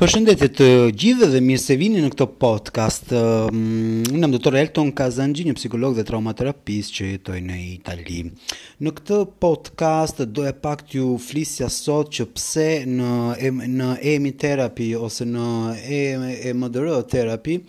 Përshëndetje të gjithëve dhe mirë se vini në këtë podcast. Unë jam doktor Elton Kazanxhi, një psikolog dhe traumaterapist që jetoj në Itali. Në këtë podcast doja pak t'ju flisja sot që pse në në EMI therapy ose në E, EMDR therapy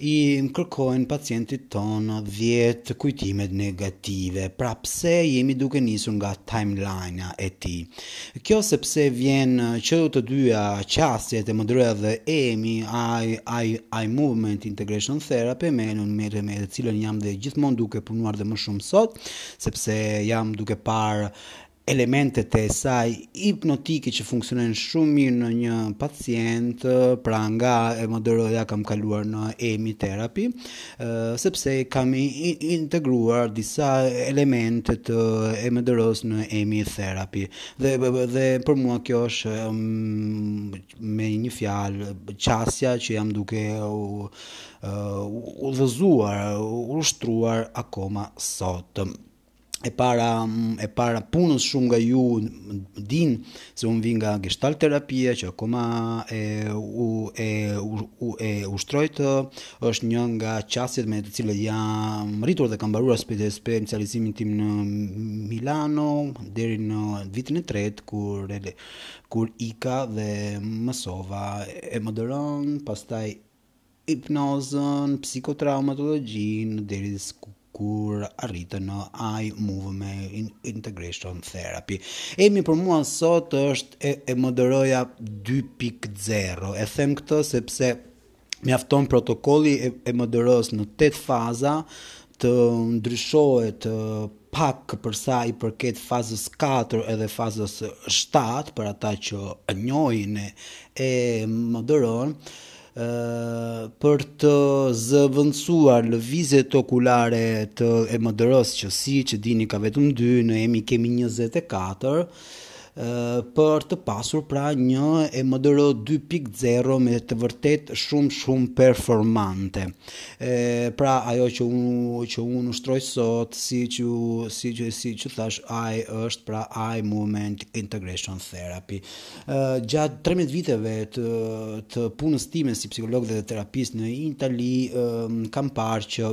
I kërkojnë pacientit tonë dhjetë kujtimet negative, pra pse jemi duke nisur nga timeline-a e tij. Kjo sepse vjen që të dyja qasjet EMDR-ja dhe EMI, Eye, Eye, Eye Movement Integration Therapy, me një emër me të cilën jam dhe gjithmonë duke punuar dhe më shumë sot, sepse jam duke parë elementet e saj hipnotike që funksionojnë shumë mirë në një pacient, pra nga EMDR-ja kam kaluar në EMI therapy, sepse kam integruar disa elemente të EMDR-së në EMI therapy. Dhe, dhe për mua kjo është me një fjalë qasja që jam duke u, u, udhëzuar, ushtruar akoma sot. e para e para punës shumë nga ju dinë se unë vij nga gestalt terapia që akoma e u e u, u e ushtroj, është një nga qasjet me të cilat jam rritur dhe kam mbaruar specializimin tim në Milano deri në vitin e tretë kur kur ika dhe mësova EMDR-në pastaj hipnozën, psikotraumatologjinë deri kur arrita në eye movement integration therapy. EMI për mua sot është E, EMDR-ja 2.0. E them këtë sepse mjafton protokolli i, i EMDR-së në 8 faza të ndryshohet pak për sa i përket fazës katër edhe fazës shtatë për ata që njohin EMDR-në për të zëvendësuar lëvizjet okulare të EMDR-së që siç dini ka vetëm dy në EMI kemi 24 për të pasur pra një EMDR 2.0 me të vërtetë shumë shumë performante. E, pra ajo që unë që unë ushtroj sot, siç, siç, siç thashë, ai është pra eye movement integration therapy. E, gjatë 13 viteve të të punës time si psikolog dhe terapist në Itali, e, kam parë që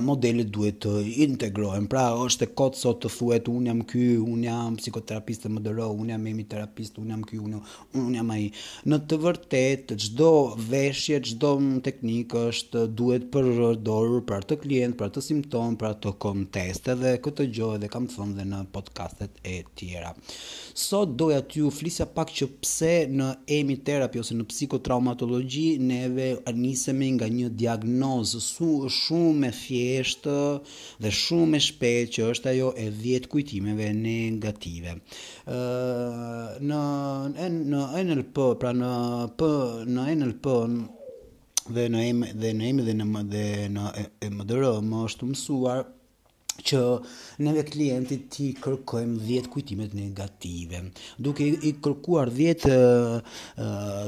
modelet duhet të integrohen. Pra është e kotë sot të thuhet unë jam ky, unë jam psikoterapist EMDR, unë jam EMI terapist, unë jam ky, unë unë jam ai. Në të vërtetë çdo veshje, çdo teknikë është duhet përdorur për atë klient, për atë simptom, për atë kontest. Edhe këtë gjë e kam thënë dhe në podcastet e tjera. Sot doja t'ju flisja pak që pse në EMI terapi ose në psikotraumatologji ne nisemi nga një diagnozë shumë e thjeshtë dhe shumë e shpejtë që është ajo e 10 kujtimeve negative. Ë në në NLP, pra në P në NLP dhe në EMI dhe në EMI dhe në dhe në EMDR më është mësuar që neve klientit t'i kërkojmë 10 kujtimet negative. Duke i kërkuar 10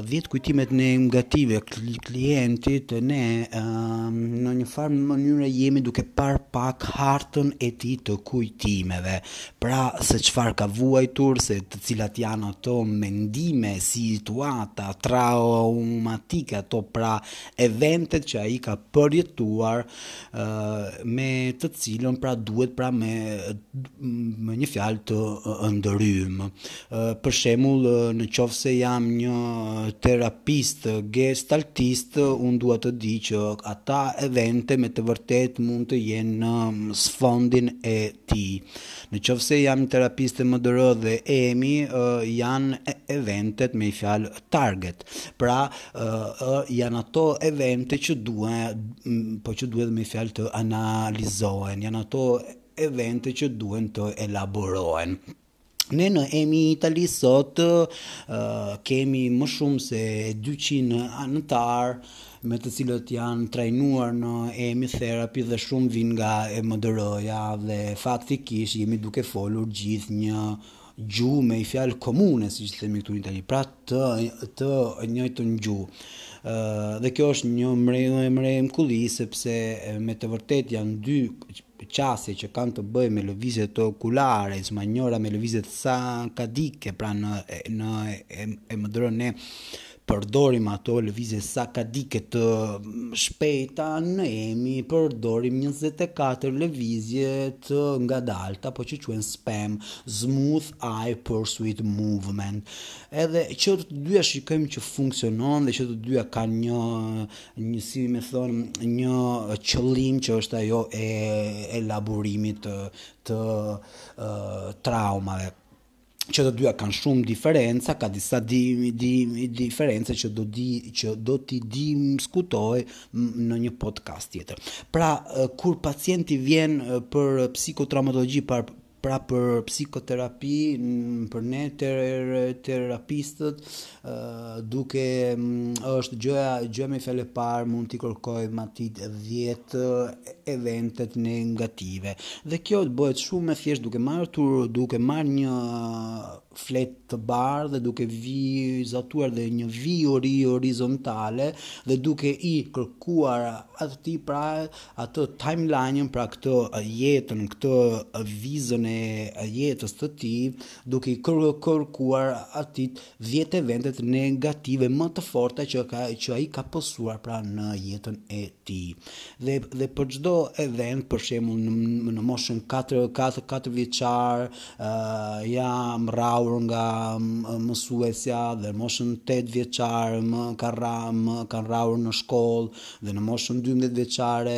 10 kujtimet negative klientit ne në një farë mënyre jemi duke parë pak hartën e tij të kujtimeve. Pra se çfarë ka vuajtur, se të cilat janë ato mendime, situata traumatike ato pra eventet që ai ka përjetuar me të cilën pra duhet pra me me një fjalë të ndërhyjmë. Për shembull, në qoftë se jam një terapist gestaltist, unë dua të di që ata evente me të vërtetë mund të jenë në sfondin e tij. Në qoftë se jam një terapist EMDR dhe EMI, janë eventet me një fjalë target. Pra, ë ë janë ato evente që duhen, po që duhet me fjalë të analizohen, janë ato evente që duhen të elaborohen. Ne në EMI Itali sot uh, kemi më shumë se 200 anëtarë të cilët janë trajnuar në EMI Therapy dhe shumë vijnë nga EMDR-ja dhe faktikisht jemi duke folur gjithë një gjuhë me një fjalë komune, siç themi këtu në Itali, pra të të njëjtën gjuhë. Ë dhe kjo është një mre e mrekulli sepse me të vërtetë janë dy qasje që kanë të bëjnë me lëvizjet okulare, njëra me lëvizjet sakadike, pra në në e, e, EMDR ne Përdorim ato lëvizje sakadike të shpejta në EMI, përdorim 24 lëvizje të ngadalta, po që quhen SPEM, smooth eye pursuit movement. Edhe që të dyja shikojmë që funksionon dhe që të dyja kanë një një si me thënë një qëllim që është ajo e elaborimit të, të uh, traumave. që të dyja kanë shumë diferenca, ka disa di, di, diferenca që do di që do t'i diskutoj në një podcast tjetër. Pra, kur pacienti vjen për psikotraumatologji për pra për psikoterapi, për ne ter, terapistët, duke është gjëja me një fjalë parë mund t'i kërkojmë atij 10 eventet negative dhe kjo bëhet shumë më thjesht duke marrë tur duke marrë një fletë të bardhë dhe duke vizatuar dhe një vijë horizontale dhe duke i kërkuar atij pra atë timeline-in pra këtë jetën këtë vizën e jetës të tij duke i kërkuar atij dhjetë eventet negative më të forta që ka që ai ka pësuar pra në jetën e tij. Dhe dhe për çdo event, për shembull në, në moshën 4 4 4 vjeçare, ë uh, jam rrahur nga mësuesja dhe në moshën 8 vjeçare më ka rra, më kanë rrahur në shkollë dhe në moshën 12 vjeçare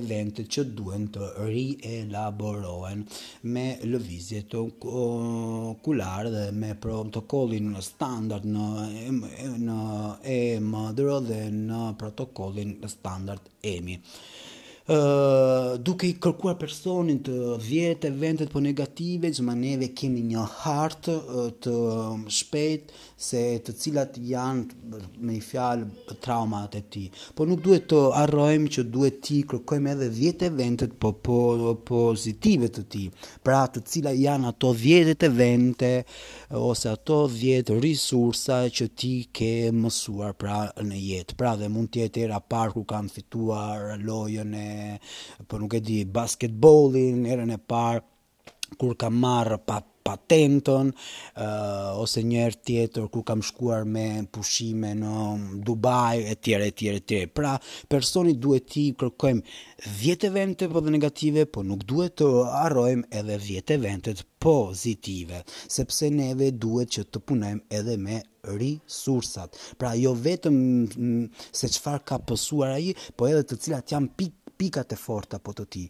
eventet që duhen të rielaborohen me lëvizjet okulare dhe me protokollin standard në në EMDR dhe në protokollin standard EMI. Ë duke i kërkuar personit 10 eventet po negative, që ma neve kemi një hartë të shpejt se të cilat janë me një fjalë traumat e tij. Po nuk duhet të harrojmë që duhet t'i kërkojmë edhe 10 eventet po, po, pozitive të tij. Pra të cilat janë ato 10 evente ose ato 10 risursa që ti ke mësuar pra në jetë. Pra dhe mund të jetë hera e parë kur kam fituar lojën e po nuk e di basketbollin, herën e parë kur kam marrë pa patentën ose një herë tjetër kur kam shkuar me pushime në Dubai etj etj etj. Pra, personit duhet t'i kërkojmë 10 eventet po dhe negative, po nuk duhet të harrojmë edhe 10 eventet pozitive, sepse neve duhet që të punojmë edhe me risursat, pra jo vetëm se çfarë ka pësuar ai, po edhe të cilat janë pik pikat e forta po të tij.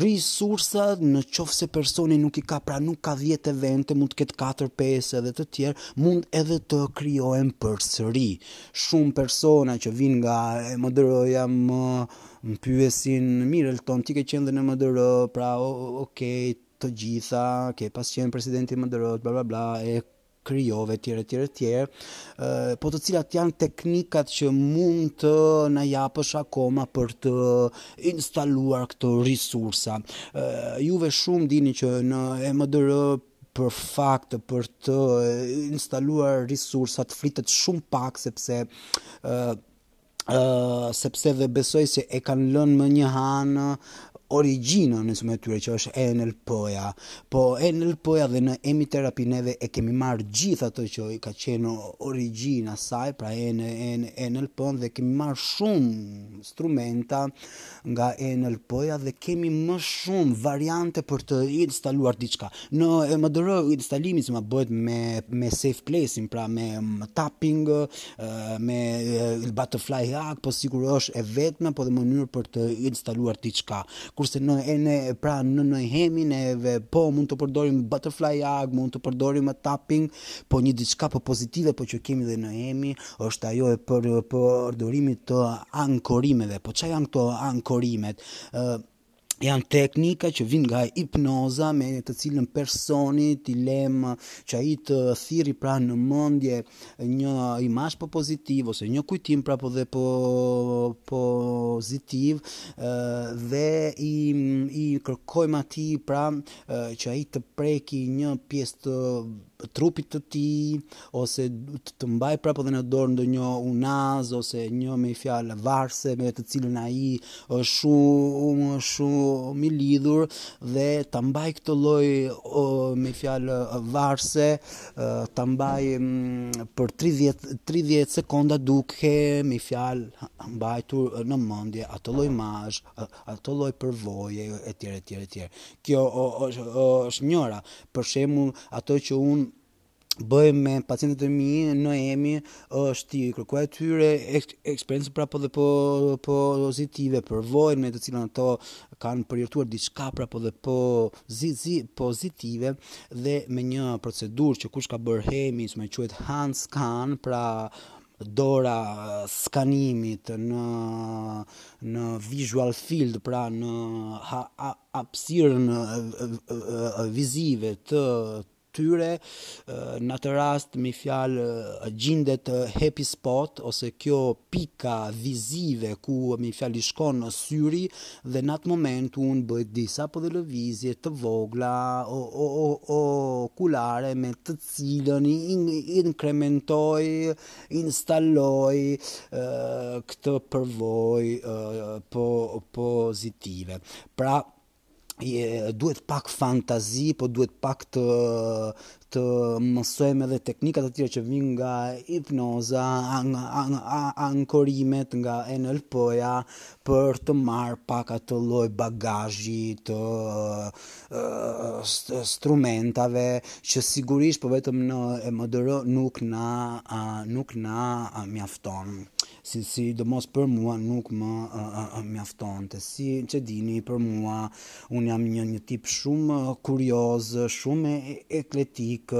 Risursat në qoftë se personi nuk i ka pra nuk ka 10 evente, mund të ketë 4, 5 edhe të tjerë, mund edhe të krijohen përsëri. Shumë persona që vijnë nga EMDR-ja më më pyesin, mirë Elton, ti ke qenë dhe në EMDR, pra okej, të gjitha, ke pas qenë president i EMDR-t, bla bla bla, e krijove etj etj etj po të cilat janë teknikat që mund të na japësh akoma për të instaluar këto risursa juve shumë dini që në EMDR për fat për të instaluar risursat flitet shumë pak sepse sepse dhe besoj se e kanë lënë më një anë origjinën, nismën e tyre që është NLP-ja. Po NLP-ja dhe në EMI terapi neve e kemi marrë gjithë ato që i ka qenë origjina saj, pra en, NLP-në dhe kemi marrë shumë instrumenta nga NLP-ja dhe kemi më shumë variante për të instaluar diçka. Në EMDR instalimi si ma bëhet me, me safe place-in, pra me tapping, me butterfly hug, po sikur është e vetme, po dhe mënyrë për të instaluar diçka. Kurse në ene, pra në në EMI neve po mund të përdorim butterfly hug, mund të përdorim tapping, po një diçka po pozitive, po që kemi dhe në EMI, është ajo e për përdorimit të ankorimeve. Po çfarë janë këto ankorimet? ë janë teknika që vijnë nga hipnoza me të cilën personin t'i lëmë që ai të thirri pra në mendje një imazh po pozitiv ose një kujtim pra po dhe po pozitiv dhe i i kërkojmë atij pra që ai të preki një pjesë të trupit të tij ose të, të mbaj pra po dhe në dorë ndonjë unazë ose një me fjalë varse me të cilën ai është shumë shumë i lidhur dhe ta mbaj këtë lloj me fjalë varse ta mbaj mm, për 30 30 sekonda duke me fjalë mbajtur në mendje atë lloj imazh, atë lloj përvoje etj etj etj. Kjo është njëra, Për shembull, ato që unë bëj me pacientët e mi në EMI është t'i kërkoj atyre eksperiencë pra po dhe po pozitive, përvojë me të cilën ato kanë përjetuar diçka pra po dhe po zi, zi, pozitive dhe me një procedurë që kush ka bërë EMI, që më quhet hand scan, pra dora e skanimit në në visual field, pra në hapësirën vizive të tyre, në atë rast me fjalë gjindet happy spot ose kjo pika vizive ku me fjalë i shkon syri dhe në atë moment unë bëj disa po dhe lëvizje të vogla o, o, o, okulare me të cilën i inkrementoj, instaloj këtë përvojë po, pozitive. Pra, duhet pak fantazi, po duhet pak të të mësojmë edhe teknikat e tjera që vijnë nga hipnoza, nga ankorimet, nga NLP-ja për të marrë pak atë lloj bagazhi të instrumentave që sigurisht po vetëm në EMDR nuk na nuk na mjafton si sidomos për mua nuk më mjaftonte siç e dini për mua unë jam një një tip shumë kurioz shumë ekletik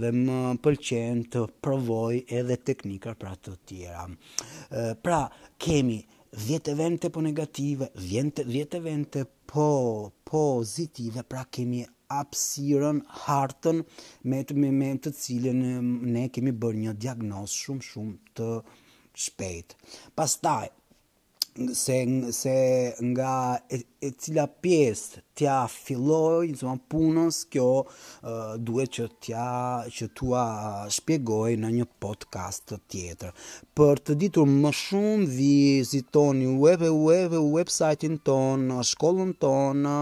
dhe më pëlqen të provoj edhe teknika pra të tjera pra kemi 10 evente po negative 10 evente po Po pozitive, pra kemi hapësirën, hartën, me të me, me të cilën ne kemi bërë një diagnozë shumë shumë të shpejtë. Pastaj se se nga e, e cila pjesë t'ia filloj, domethënë punës kjo uh, duhet që t'ia që t'ua shpjegoj në një podcast tjetër. Për të ditur më shumë vizitoni web web website-in tonë, shkollën tonë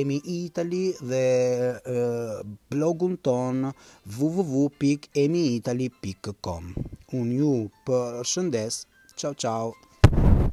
Emi Italy dhe blogun tonë www.emiitaly.com. Unë ju përshëndes. Ciao ciao.